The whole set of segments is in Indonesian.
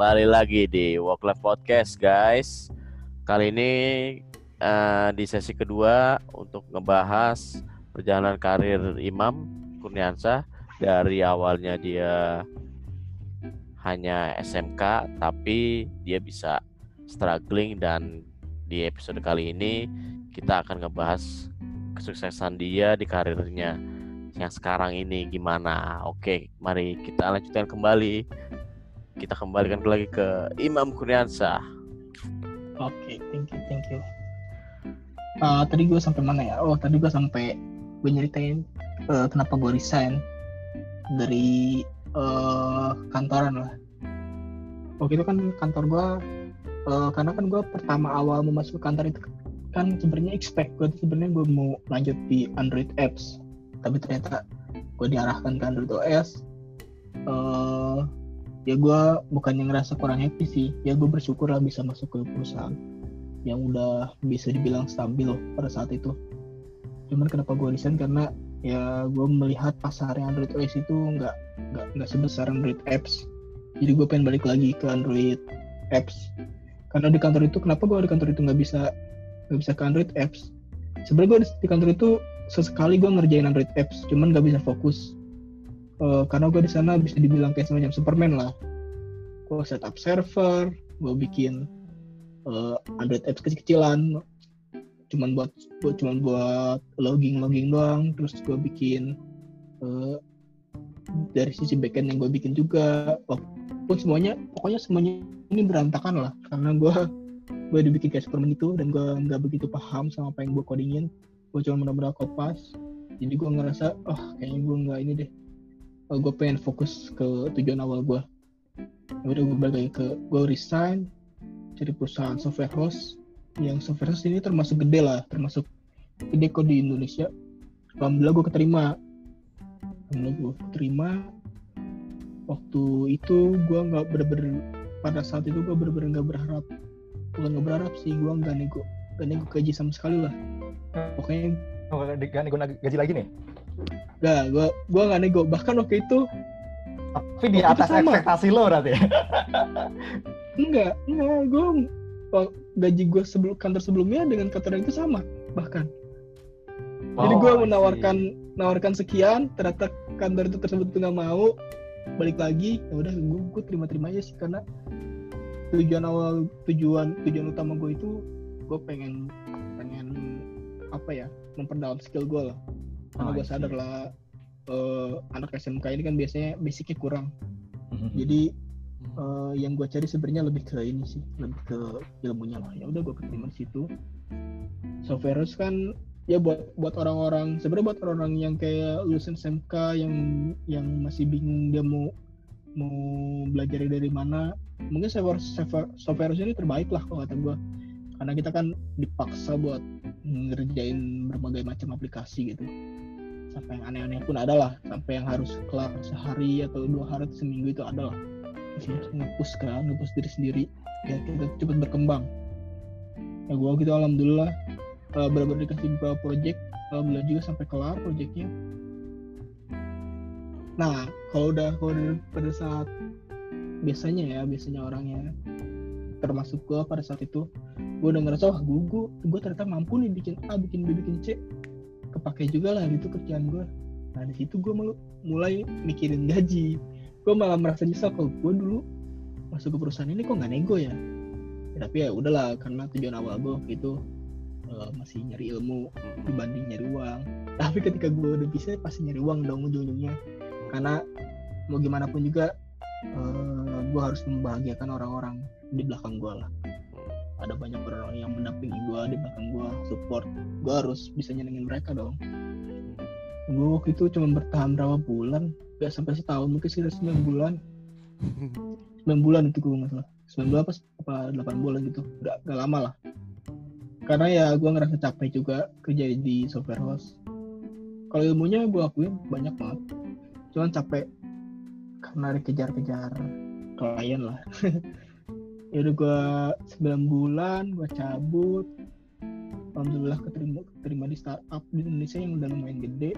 kembali lagi di Work Life Podcast, guys. Kali ini uh, di sesi kedua untuk ngebahas perjalanan karir Imam Kurniansah dari awalnya dia hanya SMK tapi dia bisa struggling dan di episode kali ini kita akan ngebahas kesuksesan dia di karirnya yang sekarang ini gimana. Oke, mari kita lanjutkan kembali kita kembalikan lagi ke Imam Kurniansah. Oke, okay, thank you, thank you. Uh, tadi gue sampai mana ya? Oh, tadi gue sampai gue nyeritain uh, kenapa gue resign dari uh, kantoran lah. Waktu itu kan kantor gue, uh, karena kan gue pertama awal mau masuk kantor itu kan sebenarnya expect gue sebenarnya gue mau lanjut di Android apps, tapi ternyata gue diarahkan ke Android OS. Uh, ya gue bukannya ngerasa kurang happy sih. Ya gue bersyukur lah bisa masuk ke perusahaan yang udah bisa dibilang stabil pada saat itu. Cuman kenapa gue resign? Karena ya gue melihat pasar Android OS itu nggak nggak nggak sebesar Android apps. Jadi gue pengen balik lagi ke Android apps. Karena di kantor itu kenapa gue di kantor itu nggak bisa nggak bisa ke Android apps? Sebenarnya gue di kantor itu sesekali gue ngerjain Android apps cuman nggak bisa fokus uh, karena gue di sana bisa dibilang kayak semacam Superman lah. Gue setup server gue bikin uh, Android apps kecil-kecilan. Cuman buat, buat cuman buat logging logging doang. Terus gue bikin uh, dari sisi backend yang gue bikin juga. Walaupun semuanya pokoknya semuanya ini berantakan lah. Karena gue gue dibikin kayak Superman itu dan gue nggak begitu paham sama apa yang gue codingin. Gue cuma benar-benar kopas. Jadi gue ngerasa oh kayaknya gue nggak ini deh uh, gue pengen fokus ke tujuan awal gue ya udah gue balik lagi ke gue resign cari perusahaan software host. Yang software host ini termasuk gede lah termasuk gede kok di Indonesia. Alhamdulillah gue keterima. Alhamdulillah gue keterima. Waktu itu gue nggak bener-bener pada saat itu gue bener-bener nggak berharap bukan nggak berharap sih gue nggak nego nggak nego gaji sama sekali lah. Pokoknya oh, gak nego gaji lagi nih Gak, gue gue gak nego. Bahkan waktu itu tapi di atas ekspektasi lo berarti ya? enggak, enggak. Gue gaji gue sebelum kantor sebelumnya dengan kantor itu sama bahkan. Oh, Jadi gue menawarkan menawarkan sekian, ternyata kantor itu tersebut tuh nggak mau balik lagi. Ya udah, gue gue terima-terima aja sih karena tujuan awal tujuan tujuan utama gue itu gue pengen pengen apa ya memperdalam skill gue lah karena oh, gue sadar lah uh, anak SMK ini kan biasanya basicnya kurang. Mm-hmm. jadi uh, yang gue cari sebenarnya lebih ke ini sih lebih ke ilmunya lah. Ya udah gue keterima di situ. Software kan ya buat buat orang-orang sebenarnya buat orang-orang yang kayak lulusan SMK yang yang masih bingung dia mau mau belajar dari mana mungkin software software, software ini terbaik lah kalau kata gue karena kita kan dipaksa buat ngerjain berbagai macam aplikasi gitu. Sampai yang aneh-aneh pun ada lah. Sampai yang harus kelar sehari atau dua hari atau seminggu itu ada lah. Masih ngepus kan ngepus diri sendiri. Ya kita cepat berkembang. Ya gua gitu alhamdulillah. Uh, benar-benar dikasih beberapa project. Alhamdulillah juga sampai kelar projectnya. Nah kalau udah kalau udah pada saat biasanya ya biasanya orangnya termasuk gue pada saat itu gue udah ngerasa wah gue gue gue ternyata mampu nih bikin A bikin B bikin C. Kepake juga lah gitu kerjaan gue nah di situ gue mulai mikirin gaji. Gue malah merasa nyesal kalau gue dulu masuk ke perusahaan ini kok nggak nego ya? ya tapi ya udahlah karena tujuan awal gue itu uh, masih nyari ilmu dibanding nyari uang. Tapi ketika gue udah bisa pasti nyari uang dong ujung-ujungnya. Karena mau gimana pun juga uh, eh, gue harus membahagiakan orang-orang di belakang gue lah ada banyak orang yang mendampingi gue di belakang gue support gue harus bisa nyenengin mereka dong. Gue waktu itu cuma bertahan berapa bulan? Gak sampai setahun mungkin sekitar sembilan bulan. Sembilan bulan itu gue nggak salah. Sembilan bulan apa apa delapan bulan gitu. Gak, gak lama lah. Karena ya gue ngerasa capek juga kerja di software house. Kalau ilmunya gue akuin banyak banget. Cuman capek karena dikejar-kejar klien lah ya udah gue 9 bulan gue cabut alhamdulillah keterima keterima di startup di Indonesia yang udah lumayan gede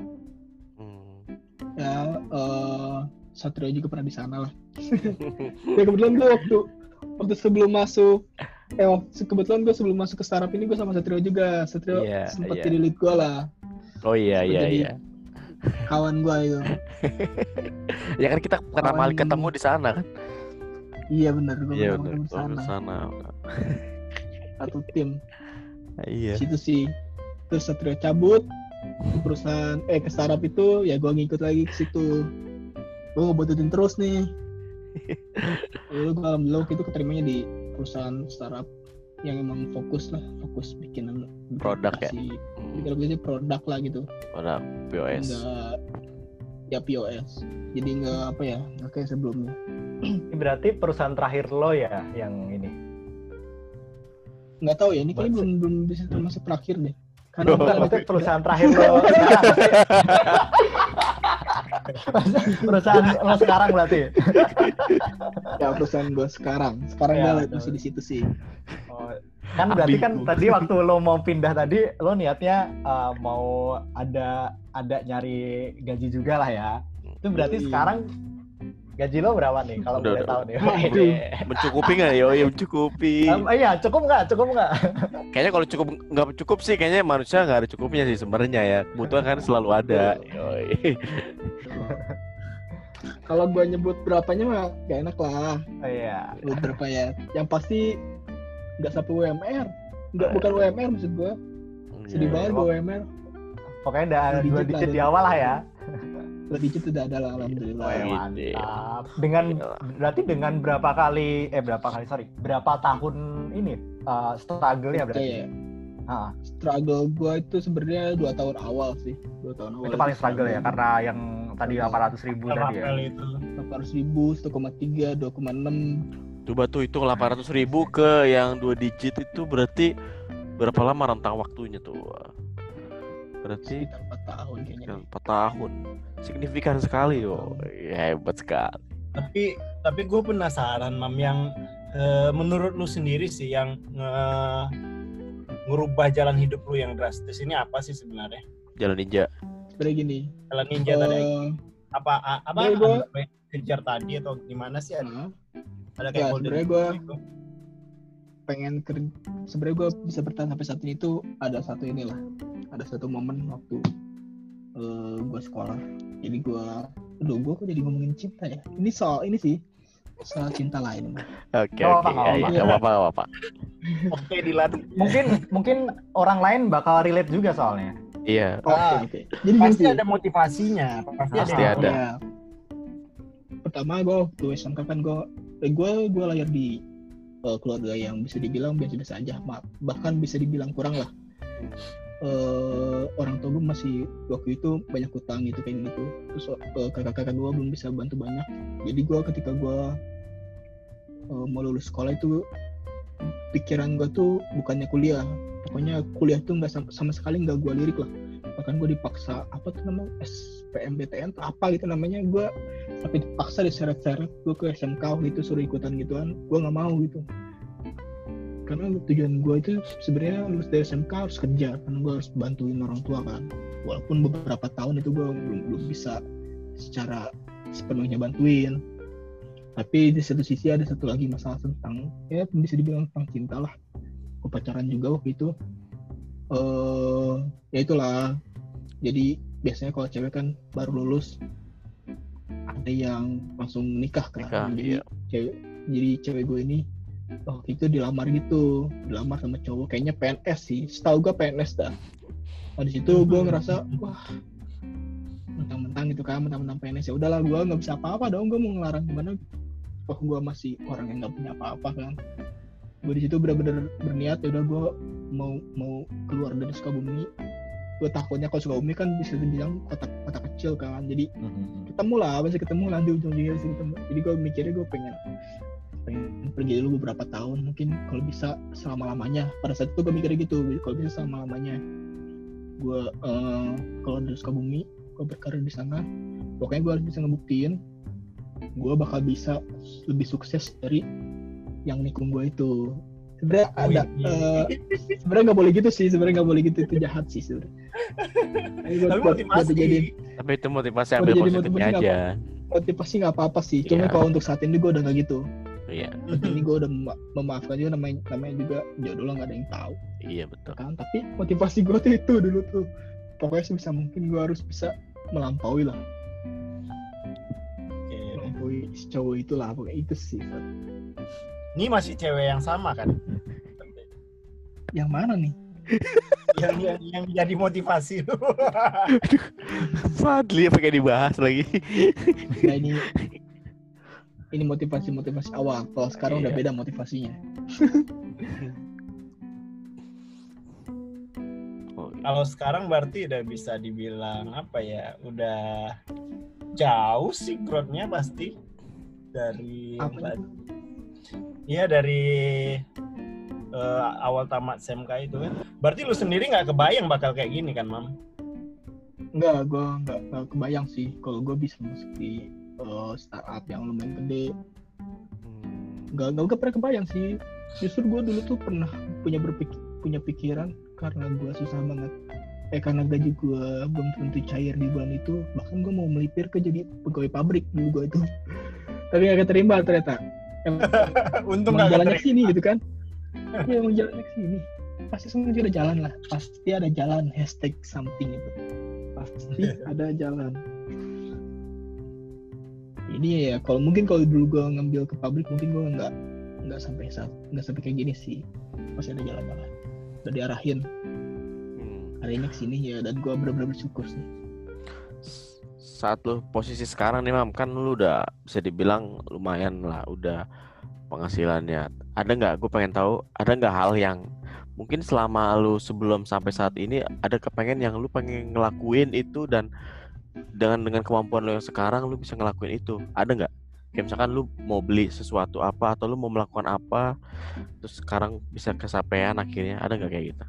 hmm. ya uh, Satrio juga pernah di sana lah ya kebetulan gue waktu waktu sebelum masuk eh waktu- kebetulan gue sebelum masuk ke startup ini gue sama Satrio juga Satrio Iya, sempat iya. jadi lead gue lah Oh iya iya iya. kawan gue itu Ya kan kita pertama kali ketemu di sana kan. Iya bener gue Iya benar. sana sana. satu tim. Iya. situ sih. Terus Satrio cabut. Ke perusahaan eh ke startup itu ya gue ngikut lagi ke situ. Gue ngebututin terus nih. Lalu gue alhamdulillah itu keterimanya di perusahaan startup yang emang fokus lah fokus bikin Produk ya? aplikasi- Hmm, bikin aplikasi produk lah gitu. Produk POS. enggak. Ya POS jadi enggak apa ya nggak kayak sebelumnya Ini berarti perusahaan terakhir lo ya yang ini. nggak tahu ya ini Buat- belum belum bisa termasuk terakhir deh Oh. karena Bukan, ntar- maksudnya perusahaan terakhir lo sekarang. perusahaan lo sekarang berarti. ya perusahaan gue sekarang sekarang Ya, gue betul. masih di situ sih Oh, kan berarti kan tadi waktu lo mau pindah tadi lo niatnya uh, mau ada ada nyari gaji juga lah ya. Itu berarti sekarang gaji lo berapa nih kalau Udah, boleh udah. tahu nih? Waduh. Mencukupi nggak yo? Ya mencukupi. Um, iya, cukup nggak? Cukup nggak? Kayaknya kalau cukup nggak cukup sih, kayaknya manusia nggak ada cukupnya sih sebenarnya ya. Kebutuhan kan selalu ada. Yoi. kalau gue nyebut berapanya mah gak enak lah Oh, iya. Nyebut berapa ya yang pasti nggak sampai UMR nggak bukan UMR maksud gue sedih Iya. banget gue UMR Pokoknya udah Dua digit digit di awal lah ya. Dua digit udah ada lah alhamdulillah Wah, Gitu. mantap. Dengan berarti dengan berapa kali eh berapa kali sorry berapa tahun ini uh, struggle ya berarti? Ah, struggle gue itu sebenarnya dua tahun awal sih dua tahun awal itu paling struggle ya karena yang tadi 800 ribu tadi ya. Itu. delapan ratus ribu satu koma tiga dua koma enam Coba tuh hitung 800 ribu ke yang dua digit itu berarti berapa lama rentang waktunya tuh? Berarti sekitar empat tahun kayaknya 4 tahun. Signifikan sekali yo. Ya, hebat sekali. Tapi tapi gue penasaran mam yang eh, menurut lu sendiri sih yang nge- ngerubah jalan hidup lu yang drastis ini apa sih sebenarnya? Jalan ninja. sebenarnya gini Jalan ninja tadi eh, apa a- apa anu, kejar tadi atau gimana sih ada, eh, ada Ya, kayak sebenarnya gua- gitu? Pengen kerja sebenarnya gue bisa bertahan sampai saat ini tuh ada satu inilah ada satu momen waktu gue sekolah jadi gue aduh gue kok jadi ngomongin cinta ya ini soal ini sih soal cinta lain Oke oke. apa, apa. nggak apa-apa nggak apa-apa. Oke Dilan. Mungkin mungkin orang lain bakal relate juga soalnya. Iya. oke Ah, oke jadi Pasti sih ada motivasinya. Pasti, Pasti ada. ada. Ya. pertama gue waktu SMK kan gue gue gue lahir di eh, keluarga yang bisa dibilang biasa-biasa aja. Ma- bahkan bisa dibilang kurang lah. Eh, orang tua gue masih waktu itu banyak utang gitu kayak gitu. Terus eh, kakak-kakak gue belum bisa bantu banyak. Jadi gue ketika gue eh, mau lulus sekolah itu pikiran gue tuh bukannya kuliah. Pokoknya kuliah tuh nggak sama, sama sekali nggak gue lirik lah bahkan gue dipaksa apa tuh namanya SPMBTN apa gitu namanya gue sampai dipaksa diseret-seret gue ke SMK waktu itu suruh ikutan gituan gue nggak mau gitu. Karena tujuan gue itu sebenarnya lulus dari SMK harus kerja karena gue harus bantuin orang tua kan. Walaupun beberapa tahun itu gue belum belum bisa secara sepenuhnya bantuin. Tapi di satu sisi ada satu lagi masalah tentang ya bisa dibilang tentang cinta lah. Pacaran juga waktu itu eh ya itulah. Jadi biasanya kalau cewek kan baru lulus ada yang langsung nikah kan. Nikah, jadi iya. cewek jadi cewek gue ini waktu itu dilamar gitu. Dilamar sama cowok. Kayaknya PNS sih. Setahu gue PNS dah. Nah, di situ gue ngerasa wah mentang-mentang gitu kan mentang-mentang PNS ya udahlah gue nggak bisa apa-apa dong. Gue mau ngelarang gimana? Oh gue masih orang yang nggak punya apa-apa kan. Gue di situ bener-bener berniat ya udah gue mau mau keluar dari Sukabumi gue takutnya kalau Sukabumi kan bisa dibilang kota kota kecil kan. Jadi ketemu lah pasti ketemu lah di ujung-ujungnya pasti ketemu. Jadi gue mikirnya gue pengen pengen pergi dulu beberapa tahun mungkin kalau bisa selama lamanya pada saat itu gue mikirnya gitu kalau bisa selama lamanya gue eh, kalau dari Sukabumi gue berkarir di sana pokoknya gue harus bisa ngebuktiin gue bakal bisa lebih sukses dari yang nikung gue itu sebenarnya ada eh, sebenarnya nggak boleh gitu sih sebenarnya nggak boleh gitu itu jahat sih sebenarnya Tapi buat- Tapi buat- motivasi. dijadiin- Tapi itu motivasi ambil jadi positifnya motivasi aja. motivasi nggak apa-apa sih cuma Iya. kalau untuk saat ini gue udah nggak gitu Iya, saat ini gue udah mema- memaafkan juga namanya namanya juga jodoh lo nggak ada yang tahu iya betul. kan tapi motivasi gue tuh itu dulu tuh pokoknya sebisa mungkin gue harus bisa melampaui lah Oke. melampaui si cowok itulah pokoknya itu sih. Ini masih cewek yang sama kan? yang mana nih yang yang yang jadi motivasi lu. Fadli pakai dibahas lagi. nah ini ini motivasi motivasi awal kalau sekarang udah Iya. beda motivasinya Oh, Kalau sekarang berarti udah bisa dibilang apa ya? Udah jauh sih growth-nya pasti dari apa Iya dari eh, awal tamat SMK itu kan. Berarti lu sendiri nggak kebayang bakal kayak gini kan, Mam? Enggak, gue nggak nggak kebayang sih kalau gue bisa masuk di eh, startup yang lumayan gede. hmm. Nggak nggak pernah kebayang sih. Justru gue dulu tuh pernah punya berpikir punya pikiran karena gue susah banget. Eh karena gaji gue belum tentu cair di bulan itu, bahkan gue mau melipir ke jadi pegawai pabrik dulu gue itu. Tapi gak keterima ternyata. Emang Untung emang nggak jalannya ke sini gitu kan. Iya emang jalannya ke sini. Pasti semua juga ada jalan lah. Pasti ada jalan hashtag something itu. Pasti ada jalan. Ini ya kalau mungkin kalau dulu gue ngambil ke pabrik mungkin gue nggak nggak sampai saat nggak sampai kayak gini sih. Pasti ada jalan lah. Udah diarahin Hmm. hari ini ke sini ya dan gue benar-benar bersyukur sih. Saat lu posisi sekarang nih Mam, kan lu udah bisa dibilang lumayan lah, udah penghasilannya. Ada nggak? Gue pengen tahu, ada nggak hal yang mungkin selama lu sebelum sampai saat ini ada kepengen yang lu pengen ngelakuin itu dan dengan dengan kemampuan lu yang sekarang lu bisa ngelakuin itu. Ada nggak? Kayak misalkan lu mau beli sesuatu apa atau lu mau melakukan apa, terus sekarang bisa kesampaian akhirnya. Ada nggak kayak gitu?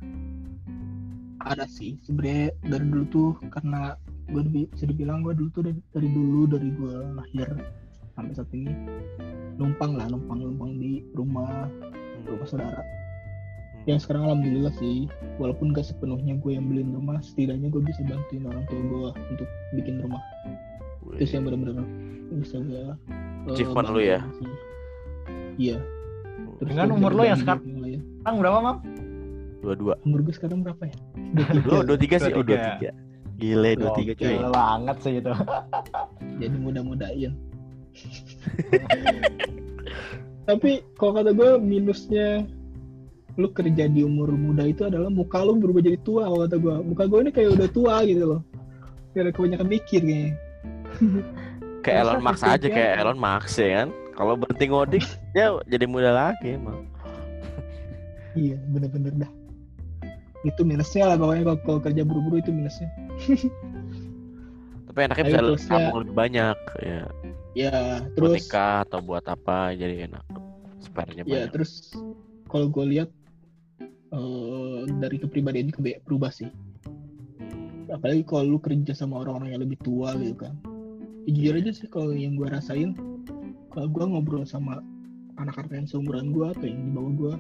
Ada sih sebenarnya dari dulu tuh karena gue bisa dibilang gue dulu tuh dari, dari dulu dari gue lahir sampai saat ini numpang lah numpang numpang di rumah rumah saudara Hmm. yang sekarang alhamdulillah sih walaupun gak sepenuhnya gue yang beliin rumah setidaknya gue bisa bantuin orang tua gue untuk bikin rumah itu sih yang benar-benar bisa gue eh, Achievement lu ya? iya Terus Dengan umur lo yang sekarang- lain. Sekarang berapa, Mam? Dua-dua. umur gue sekarang berapa ya Dua, dua tiga sih, oh dua 23. tiga. Gile dua tiga cuy. Gila banget sih itu. jadi mudah-mudahin tapi kalau kata gue minusnya lu kerja di umur muda itu adalah muka lu berubah jadi tua kalau kata gue muka gue ini kayak udah tua gitu loh karena kebanyakan mikir kayaknya Kayak Elon Musk aja kayak Elon Musk ya kan. Kalau berhenti ngodik ya jadi muda lagi emang. iya bener-bener dah itu minusnya lah pokoknya kalau, kalau kerja buru-buru itu minusnya Tapi enaknya bisa plusnya- nabung lebih banyak ya. ya Buat terus nikah atau buat apa jadi enak. Spare-nya ya banyak. terus kalau gue lihat eh, dari kepribadian ke berubah sih apalagi kalau lu kerja sama orang-orang yang lebih tua gitu kan ya, jujur aja sih kalau yang gue rasain kalau gue ngobrol sama anak-anak yang seumuran gue atau yang di bawah gue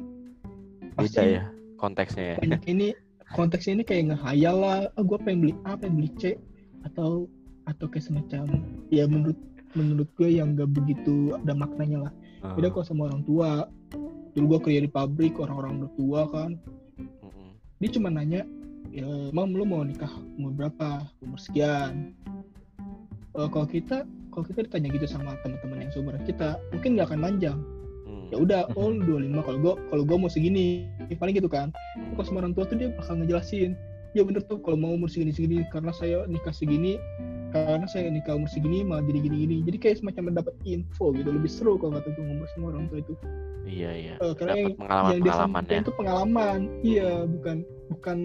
Beda ya konteksnya ya. ini konteksnya ini kayak ngehayal lah ah, gue pengen beli A pengen beli C atau atau kayak semacam ya menurut menurut gue yang gak begitu ada maknanya lah Ah. beda kalau sama orang tua dulu gue kerja di pabrik orang-orang udah tua kan Mm-mm. dia cuma nanya ya mam lu mau nikah umur berapa umur sekian Eh, kalau kita kalau kita ditanya gitu sama teman-teman yang seumuran kita mungkin nggak akan manjang Hmm. Ya udah oh lu 25 kalau gua kalau gua mau segini. Paling gitu kan. Kalau sama orang tua tuh dia bakal ngejelasin. Ya bener tuh kalau mau umur segini segini karena saya nikah segini karena saya nikah umur segini malah jadi gini gini jadi kayak semacam mendapat info gitu lebih seru kalau kata gue ngobrol sama orang tua itu. Iya iya. Eh, karena Dapat yang, yang dia pengalaman-pengalaman sampaikan ya. itu pengalaman. Iya bukan bukan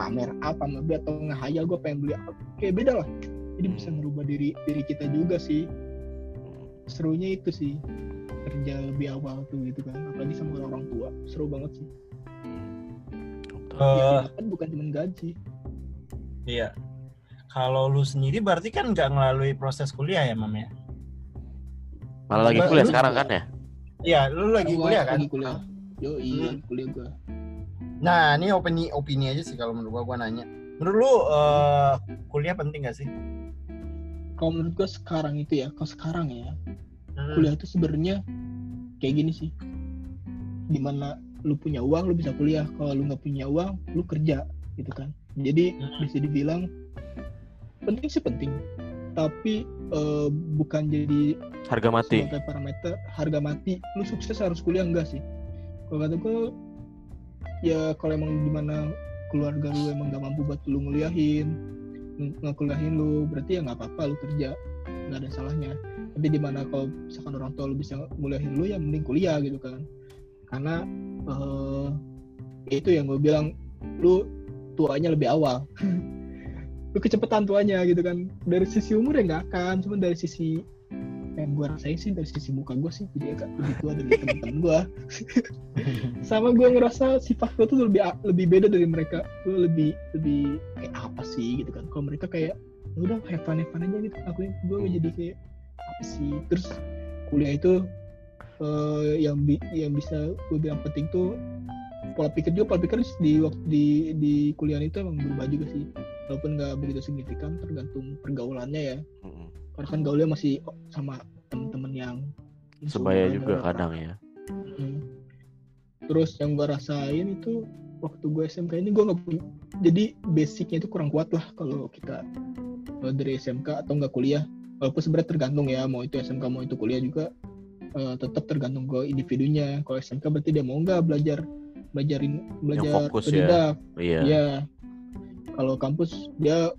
pamer apa B atau ngehayal. Gue pengen beli apa kayak beda lah. Jadi bisa Hmm. merubah diri diri kita juga sih. Hmm. serunya itu sih kerja lebih awal tuh gitu kan apalagi sama orang tua seru banget sih Betul. yang Eh, didapat bukan cuma gaji iya. Kalau lu sendiri berarti kan nggak melalui proses kuliah ya, Mam ya? Malah lagi kuliah lu- sekarang kan ya? Iya, lu lagi Gua kuliah kan? lagi kuliah yo iya kuliah gue Nah, ini opini opini aja sih kalau menurut gua gua nanya. Menurut lu eh, kuliah penting gak sih? kalau menurut gue sekarang itu ya kalau sekarang ya Hmm. kuliah itu sebenarnya kayak gini sih. Di mana lu punya uang lu bisa kuliah. Kalau lu nggak punya uang lu kerja gitu kan. Jadi Hmm. bisa dibilang penting sih penting. Tapi eh, bukan jadi Harga mati. sebagai parameter harga mati. Lu sukses harus kuliah enggak sih? Kalau kata gue ya kalau emang di mana keluarga lu emang gak mampu buat lu nguliahin ng- ngekuliahin lu berarti ya nggak apa-apa lu kerja. Nggak ada salahnya tapi di mana kalau misalkan orang tua lu bisa nguliahin lu ya mending kuliah gitu kan. Karena ya itu yang gue bilang lu tuanya lebih awal. Lu kecepatan tuanya gitu kan. Dari sisi umur ya nggak akan cuma dari sisi yang gue rasain sih dari sisi muka gue sih jadi agak lebih tua dari teman-teman gue sama gue ngerasa sifat gue tuh lebih lebih beda dari mereka. Gue lebih lebih kayak apa sih gitu kan. Kalau mereka kayak "Ya udah have fun have fun aja gitu aku gue jadi kayak apa sih terus kuliah itu eh, yang bi- yang bisa gue bilang penting tuh pola pikir juga pola pikir di waktu di di kuliah itu emang berubah juga sih walaupun nggak begitu signifikan tergantung pergaulannya ya Mm-mm. karena kan gaulnya masih sama temen-temen yang Sebaya juga kadang ya. Mm. Terus yang gue rasain itu waktu gue SMK ini gue nggak punya, jadi basicnya itu kurang kuat lah kalau kita eh, dari SMK atau nggak kuliah. Walaupun sebenarnya tergantung ya mau itu SMK mau itu kuliah juga eh, tetap tergantung ke individunya. Kalau SMK berarti dia mau nggak belajar belajarin belajar fokus ya. Iya. Iya. Kalau kampus dia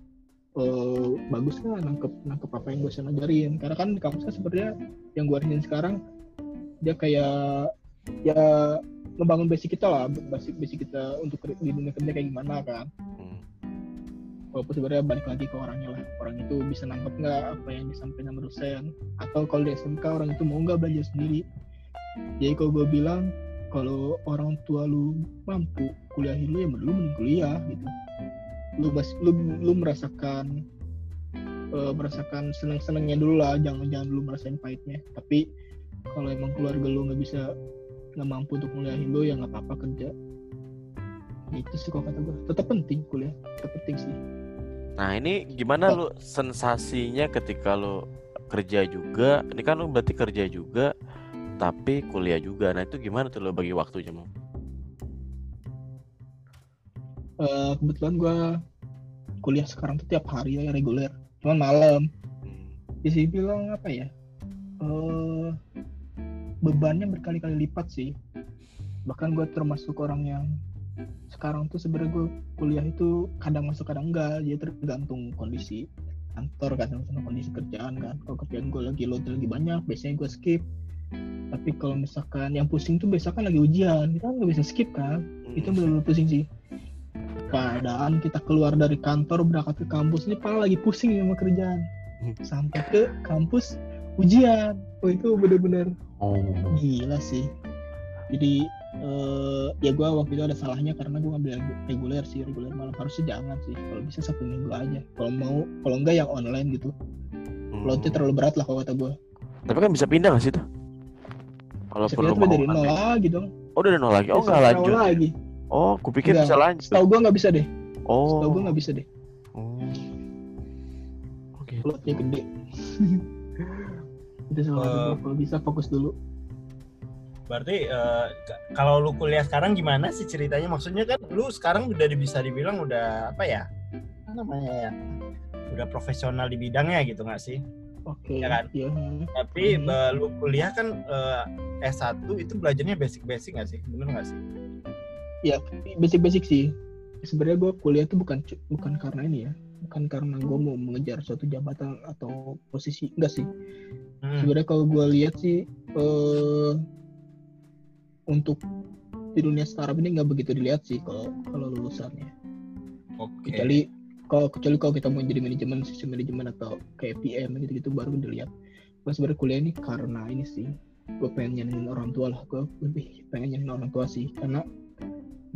eh, bagus lah nangkep nangkep apa yang gue bisa ngajarin. Karena kan di kampus kan sebenarnya yang gue rasain sekarang dia kayak ya ngebangun basic kita lah, basic basic kita untuk di dunia kerja kayak gimana kan. Walaupun sebenarnya balik lagi ke orangnya lah. Orang itu bisa nangkep nggak apa yang disampaikan dosen. Atau kalau di SMK orang itu mau nggak belajar sendiri. Jadi kalau gue bilang kalau orang tua lu mampu kuliahin lu ya lu mending kuliah gitu lu bas, lu lu merasakan eh, merasakan senang senangnya dulu lah jangan jangan dulu merasain pahitnya tapi kalau emang keluarga lu nggak bisa nggak mampu untuk kuliahin lu ya nggak apa-apa kerja itu sih kalau kata gue tetap penting kuliah tetap penting sih Nah ini gimana lu sensasinya ketika lu kerja juga? Ini kan lu berarti kerja juga, tapi kuliah juga. Nah itu gimana tuh lu bagi waktunya mau? Eh, kebetulan gue kuliah sekarang tuh tiap hari ya reguler cuman malam Hmm. bisa bilang apa ya eh bebannya berkali-kali lipat sih bahkan gue termasuk orang yang sekarang tuh sebenarnya gue kuliah itu kadang masuk kadang enggak. Jadi tergantung kondisi kantor kadang sama kondisi kerjaan kan. Kalau kerjaan gue lagi load lagi banyak biasanya gue skip. Tapi kalau misalkan yang pusing tuh biasa kan lagi ujian. Kita kan nggak bisa skip kan? Itu Hmm. benar-benar pusing sih. Keadaan kita keluar dari kantor berangkat ke kampus ini pala lagi pusing sama kerjaan. Hmm. sampai ke kampus ujian. Oh itu bener-bener Oh. gila sih. Jadi eh, ya gue waktu itu ada salahnya karena gue ngambil reguler sih reguler malam harusnya jangan sih kalau bisa satu minggu aja kalau mau kalau enggak yang online gitu Hmm. loadnya terlalu berat lah kalau kata gue Tapi kan bisa pindah gak sih tuh? Kalau perlu tuh dari mau nol lagi dong Oh dari nol lagi. Oh nggak lanjut. lagi Oh, kupikir Nggak. bisa lanjut. setahu gue nggak bisa deh Oh. setahu gue nggak bisa deh Oh. Oke. loadnya gede itu salah gua. kalau bisa fokus dulu Berarti k- kalau lu kuliah sekarang gimana sih ceritanya? Maksudnya kan lu sekarang udah bisa dibilang udah apa ya? Apa namanya ya? Udah profesional di bidangnya gitu nggak sih? oke Ya kan? iya hmm. Tapi Hmm. eh, lu kuliah kan eh, S1 itu belajarnya basic-basic nggak sih? Bener nggak sih? ya basic-basic sih sebenarnya gue kuliah tuh bukan bukan karena ini ya bukan karena gue mau mengejar suatu jabatan atau posisi enggak sih Hmm. sebenarnya kalau gue lihat sih eh untuk di dunia startup ini nggak begitu dilihat sih kalau kalau lulusannya. Oke. kecuali kalau kecuali kalau kita mau jadi manajemen sistem manajemen atau kayak PM gitu gitu baru dilihat. Gue sebenarnya kuliah ini karena ini sih gue pengen nyenengin orang tua lah gue lebih pengen nyenengin orang tua sih. Karena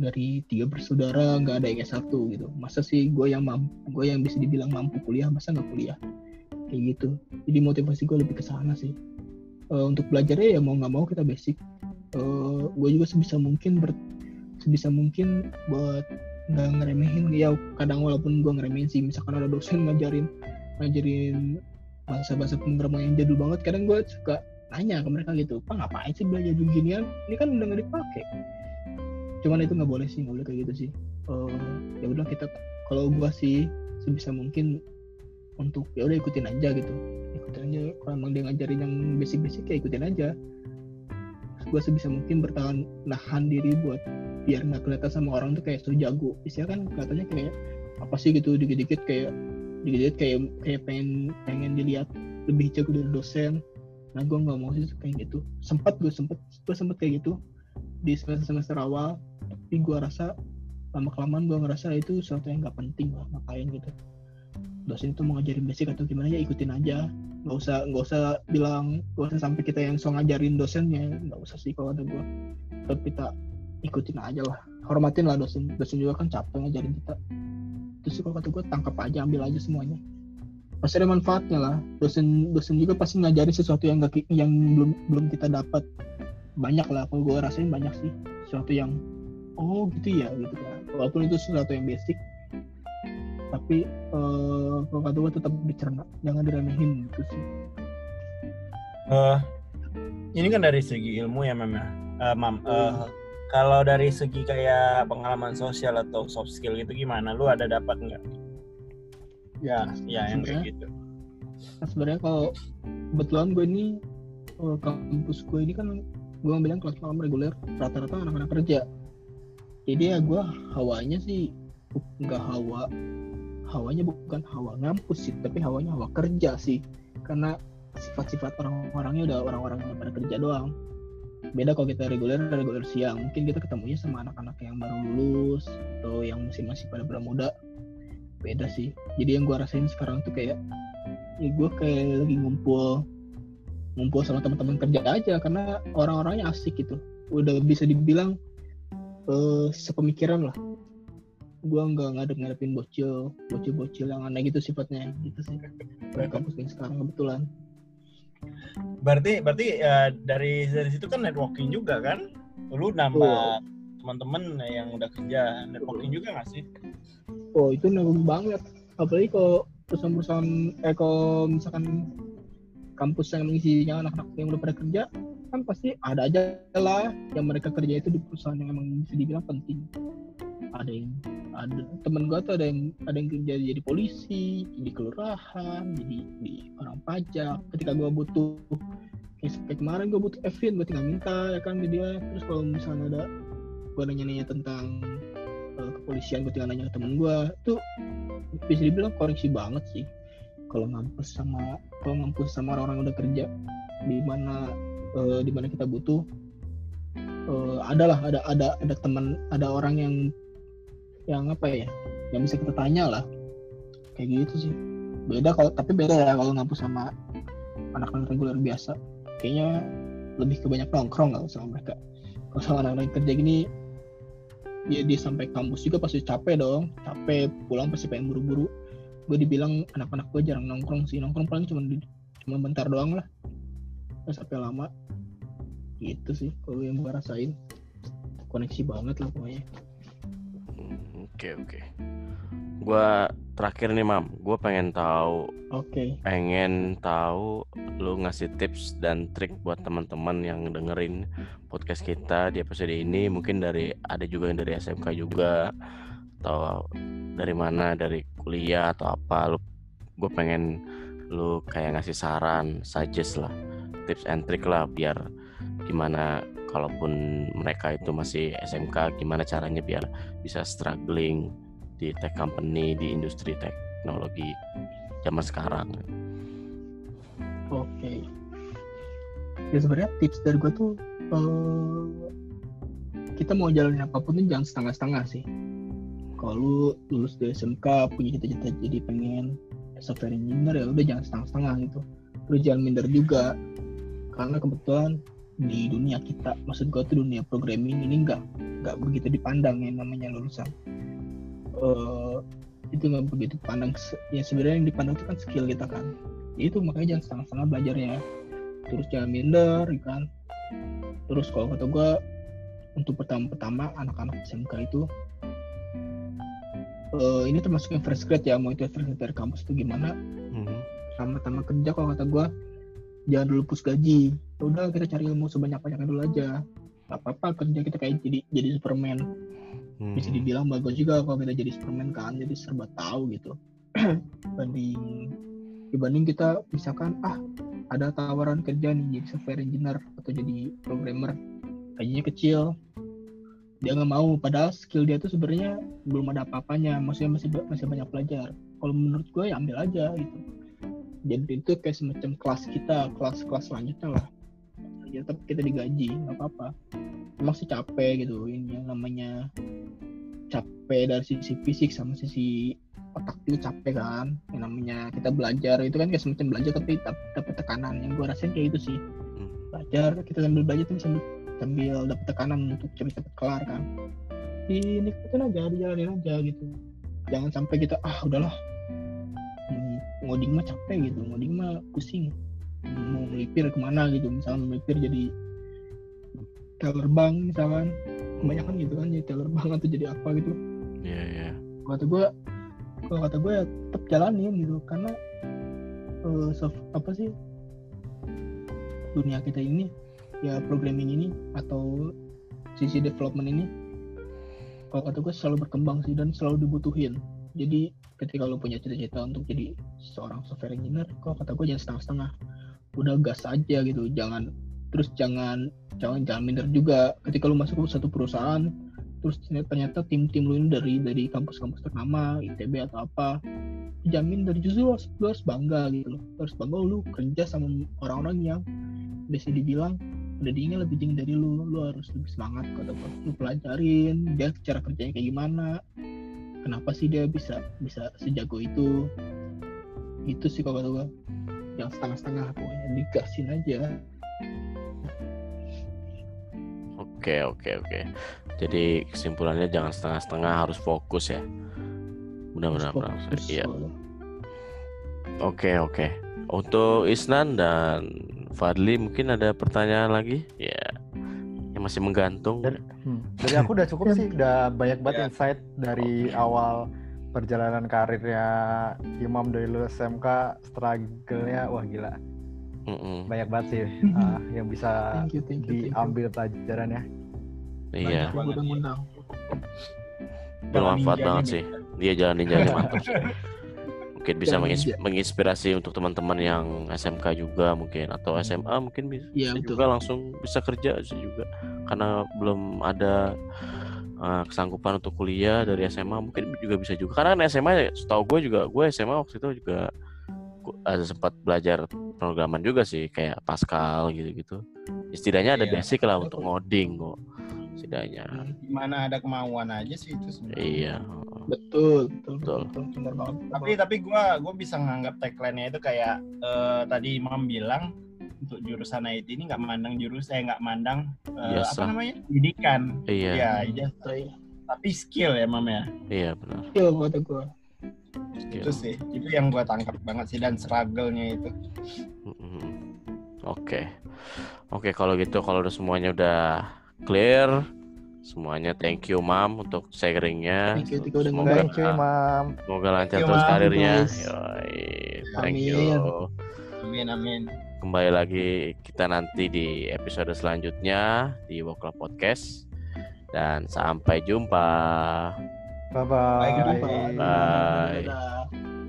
dari tiga bersaudara nggak ada yang S1 gitu. Masa sih gue yang mampu gue yang bisa dibilang mampu kuliah masa nggak kuliah? Kayak gitu. Jadi motivasi gue lebih ke sana sih. Eh, untuk belajarnya ya mau nggak mau kita basic Eh, gue juga sebisa mungkin ber sebisa mungkin buat nggak ngeremehin. Ya kadang walaupun gue ngeremehin sih misalkan ada dosen ngajarin ngajarin bahasa-bahasa pemrograman yang jadul banget kadang gue suka nanya ke mereka gitu pak ngapain sih belajar beginian ini kan udah nggak dipakai. Cuman itu nggak boleh sih nggak boleh kayak gitu sih. Eh, ya udah kita kalau gue sih sebisa mungkin untuk ya udah ikutin aja gitu. Ikutin aja kalau emang dia ngajarin yang basic-basic ya ikutin aja gue sebisa mungkin bertahan nahan diri buat biar nggak kelihatan sama orang tuh kayak so jago istilah kan kelihatannya kayak apa sih gitu dikit-dikit kayak dikit-dikit kayak kayak pengen pengen dilihat lebih jago dari dosen. Nah gue nggak mau sih kayak gitu. Sempat gue sempat gue sempat kayak gitu di semester semester awal. Tapi gue rasa lama kelamaan gue ngerasa itu sesuatu yang nggak penting lah ngapain gitu. Dosen itu mau ngajarin basic atau gimana ya ikutin aja nggak usah nggak usah bilang nggak usah sampai kita yang so ngajarin dosennya. Nggak usah sih kalau ada gue tetap kita ikutin aja lah. Hormatin lah dosen. Dosen juga kan capek ngajarin kita. Terus sih kalau kata gue tangkap aja ambil aja semuanya. Pasti ada manfaatnya lah. Dosen dosen juga pasti ngajarin sesuatu yang gak, yang belum belum kita dapat. Banyak lah kalau gue rasain banyak sih. Sesuatu yang oh gitu ya gitu kan. Walaupun itu sesuatu yang basic tapi eh kalau kata gue tetap dicerna jangan diremehin gitu sih Eh, ini kan dari segi ilmu ya Mam ya. Eh, Mam, eh, kalau dari segi kayak pengalaman sosial atau soft skill gitu gimana? Lu ada dapat nggak? Ya, ya yang kayak gitu. Nah, sebenarnya kalau kebetulan gue ini eh, kampus gue ini kan gue bilang kelas malam reguler rata-rata anak-anak kerja jadi ya gue hawanya sih nggak hawa hawanya bukan hawa ngampus sih tapi hawanya hawa kerja sih. Karena sifat-sifat orang-orangnya udah orang-orang yang pada kerja doang. Beda kalau kita reguler reguler siang. Mungkin kita ketemunya sama anak-anak yang baru lulus atau yang masih masih pada muda beda sih. Jadi yang gue rasain sekarang tuh kayak ya gue kayak lagi ngumpul ngumpul sama teman-teman kerja aja. Karena orang-orangnya asik gitu. Udah bisa dibilang eh sepemikiran lah gue nggak ngadep ngadepin bocil bocil bocil yang aneh gitu sifatnya gitu sih di kampus yang sekarang kebetulan Berarti berarti eh, dari dari situ kan networking juga kan? Lu nambah teman-teman yang udah kerja networking juga nggak sih? oh itu nanggung banget apalagi kalau perusahaan-perusahaan eh kalau misalkan kampus yang mengisinya anak-anak yang udah pada kerja kan pasti ada aja lah yang mereka kerja itu di perusahaan yang emang bisa dibilang penting. Ada yang ada temen gue tuh ada yang ada yang kerja jadi polisi jadi kelurahan jadi di orang pajak. Ketika gue butuh kayak kemarin gue butuh Evin gue tinggal minta ya kan ke dia. Terus kalau misalnya ada gue nanya-nanya tentang eh, kepolisian gue tinggal nanya ke temen gue itu bisa dibilang koreksi banget sih. Kalau ngampus sama kalau ngampus sama orang-orang udah kerja di mana eh, di mana kita butuh eh, adalah ada ada ada teman ada orang yang yang apa ya yang bisa kita tanya lah. Kayak gitu sih. Beda kalau tapi beda ya kalau ngampus sama anak-anak reguler biasa. Kayaknya lebih ke banyak nongkrong nggak sama mereka. Kalau sama anak-anak kerja gini ya dia sampai kampus juga pasti capek dong. Capek pulang pasti pengen buru-buru. Gue dibilang anak-anak gue jarang nongkrong sih. Nongkrong paling cuma cuma bentar doang lah sampai lama. Gitu sih kalau yang gue rasain. Koneksi banget lah pokoknya. Hmm, Oke oke. Gua terakhir nih mam, gue pengen tahu oke. pengen tahu lu ngasih tips dan trik buat teman-teman yang dengerin podcast kita di episode ini. Mungkin dari ada juga yang dari SMK juga atau dari mana dari kuliah atau apa. Lu gue pengen lu kayak ngasih saran suggest lah tips and trick lah biar gimana kalaupun mereka itu masih SMK gimana caranya biar bisa struggling di tech company di industri teknologi zaman sekarang. Oke. Ya sebenarnya tips dari gue tuh eh, kita mau jalanin apa pun tuh jangan setengah-setengah sih. Kalau lu lulus dari SMK punya cita-cita jadi pengen software engineer ya udah jangan setengah-setengah gitu. Lu jangan minder juga karena kebetulan di dunia kita, maksud gue tuh dunia programming ini nggak nggak begitu dipandang yang namanya lulusan. Eh, itu nggak begitu pandang ya sebenarnya yang dipandang itu kan skill kita kan. Ya itu makanya jangan setengah-setengah belajarnya terus jangan minder ya kan. Terus kalau kata gue untuk pertama-pertama anak-anak SMK itu eh, ini termasuk yang first grade ya. Mau itu first grade dari kampus itu gimana? Mhm. pertama-tama kerja kalau kata gue jangan dulu pus gaji. Ya udah kita cari ilmu sebanyak banyaknya dulu aja. Gak apa-apa kerja kita kayak jadi jadi Superman. Hmm. bisa dibilang bagus juga kalau kita jadi Superman kan jadi serba tahu gitu. Dibanding dibanding kita misalkan ah ada tawaran kerja nih jadi software engineer atau jadi programmer. Gajinya kecil. Dia nggak mau padahal skill dia tuh sebenarnya belum ada apa-apanya. Maksudnya masih masih banyak belajar. Kalau menurut gue ya ambil aja gitu jadi itu kayak semacam kelas kita kelas-kelas selanjutnya lah. Ya tetap kita digaji nggak apa-apa. Emang sih capek gitu ini yang namanya capek dari sisi fisik sama sisi otak juga capek kan. Yang namanya kita belajar itu kan kayak semacam belajar tapi dap- dapat tekanan. Yang gue rasain kayak itu sih. Hmm. belajar kita sambil belajar tuh sambil sambil dapat tekanan untuk cepet-cepet kelar kan. Dinikmatin aja dijalanin aja gitu. Jangan sampai kita ah udahlah ngoding mah capek gitu ngoding mah pusing. Mau melipir ke mana gitu misalnya melipir jadi teller bank misalkan. Kebanyakan gitu kan jadi teller bank atau jadi apa gitu. Iya, iya. Kalau kata gue kalau kata gue ya tetap jalanin gitu karena eh, soft- apa sih dunia kita ini ya programming ini atau sisi development ini kalau kata gue selalu berkembang sih dan selalu dibutuhin. Jadi ketika lo punya cita-cita untuk jadi seorang software engineer kalau kata gue jangan setengah-setengah. Udah gas aja gitu jangan terus jangan jangan jangan minder juga. Ketika lo masuk ke satu perusahaan terus ternyata, tim-tim lu ini dari dari kampus-kampus ternama ITB atau apa jamin dari justru lu harus, lu bangga gitu loh. Lu harus bangga lu kerja sama orang-orang yang bisa dibilang udah diingat lebih tinggi dari lu. Lu harus lebih semangat kata gua. lu pelajarin dia cara kerjanya kayak gimana kenapa sih dia bisa bisa sejago itu itu sih kalau kata gua yang setengah-setengah pokoknya digasin aja Oke, oke, oke. Jadi kesimpulannya jangan setengah-setengah harus fokus ya. Benar-benar. Iya. Oke, oke. Untuk Isnan dan Fadli mungkin ada pertanyaan lagi? Ya. Yang masih menggantung. Dan- Hmm. Dari aku udah cukup sih, udah banyak banget Ya. insight dari awal perjalanan karirnya Imam dari lulus SMK, struggle-nya wah gila. Mm-mm. Banyak banget sih ah, yang bisa thank you thank you thank you diambil pelajarannya. Iya. Yang udah ngundang Bermanfaat banget sih. Dia jalan ninjanya mantap sih. Mungkin bisa menginspirasi untuk teman-teman yang SMK juga mungkin atau SMA mungkin bisa, Iya, bisa betul. juga langsung bisa kerja sih juga karena belum ada uh, kesanggupan untuk kuliah dari SMA mungkin juga bisa juga karena kan SMA ya, setahu gue juga gue SMA waktu itu juga ada sempat belajar programan juga sih kayak Pascal gitu-gitu setidaknya ada Iya. basic lah untuk ngoding kok setidaknya Gimana ada kemauan aja sih itu sebenarnya. iya betul betul Betul. betul, banget Tapi tapi gua gua bisa nganggap tagline-nya itu kayak eh, tadi Imam bilang untuk jurusan IT ini nggak mandang jurus eh nggak mandang eh, Biasa. apa namanya pendidikan iya ya ijazah. Betul. tapi skill ya Mam ya iya benar Iya kata gue Skill. itu sih itu yang gua tangkap banget sih dan struggle-nya itu. Oke, oke kalau gitu kalau udah semuanya udah clear, semuanya thank you mam untuk sharingnya. Thank you, you udah semoga, Thank you Imam. semoga lancar you, terus Mam. karirnya. Yoi, thank you. Amin. amin amin Kembali lagi kita nanti di episode selanjutnya di Wokla Podcast dan sampai jumpa. Bye bye. Bye, guys. Bye. Dadah.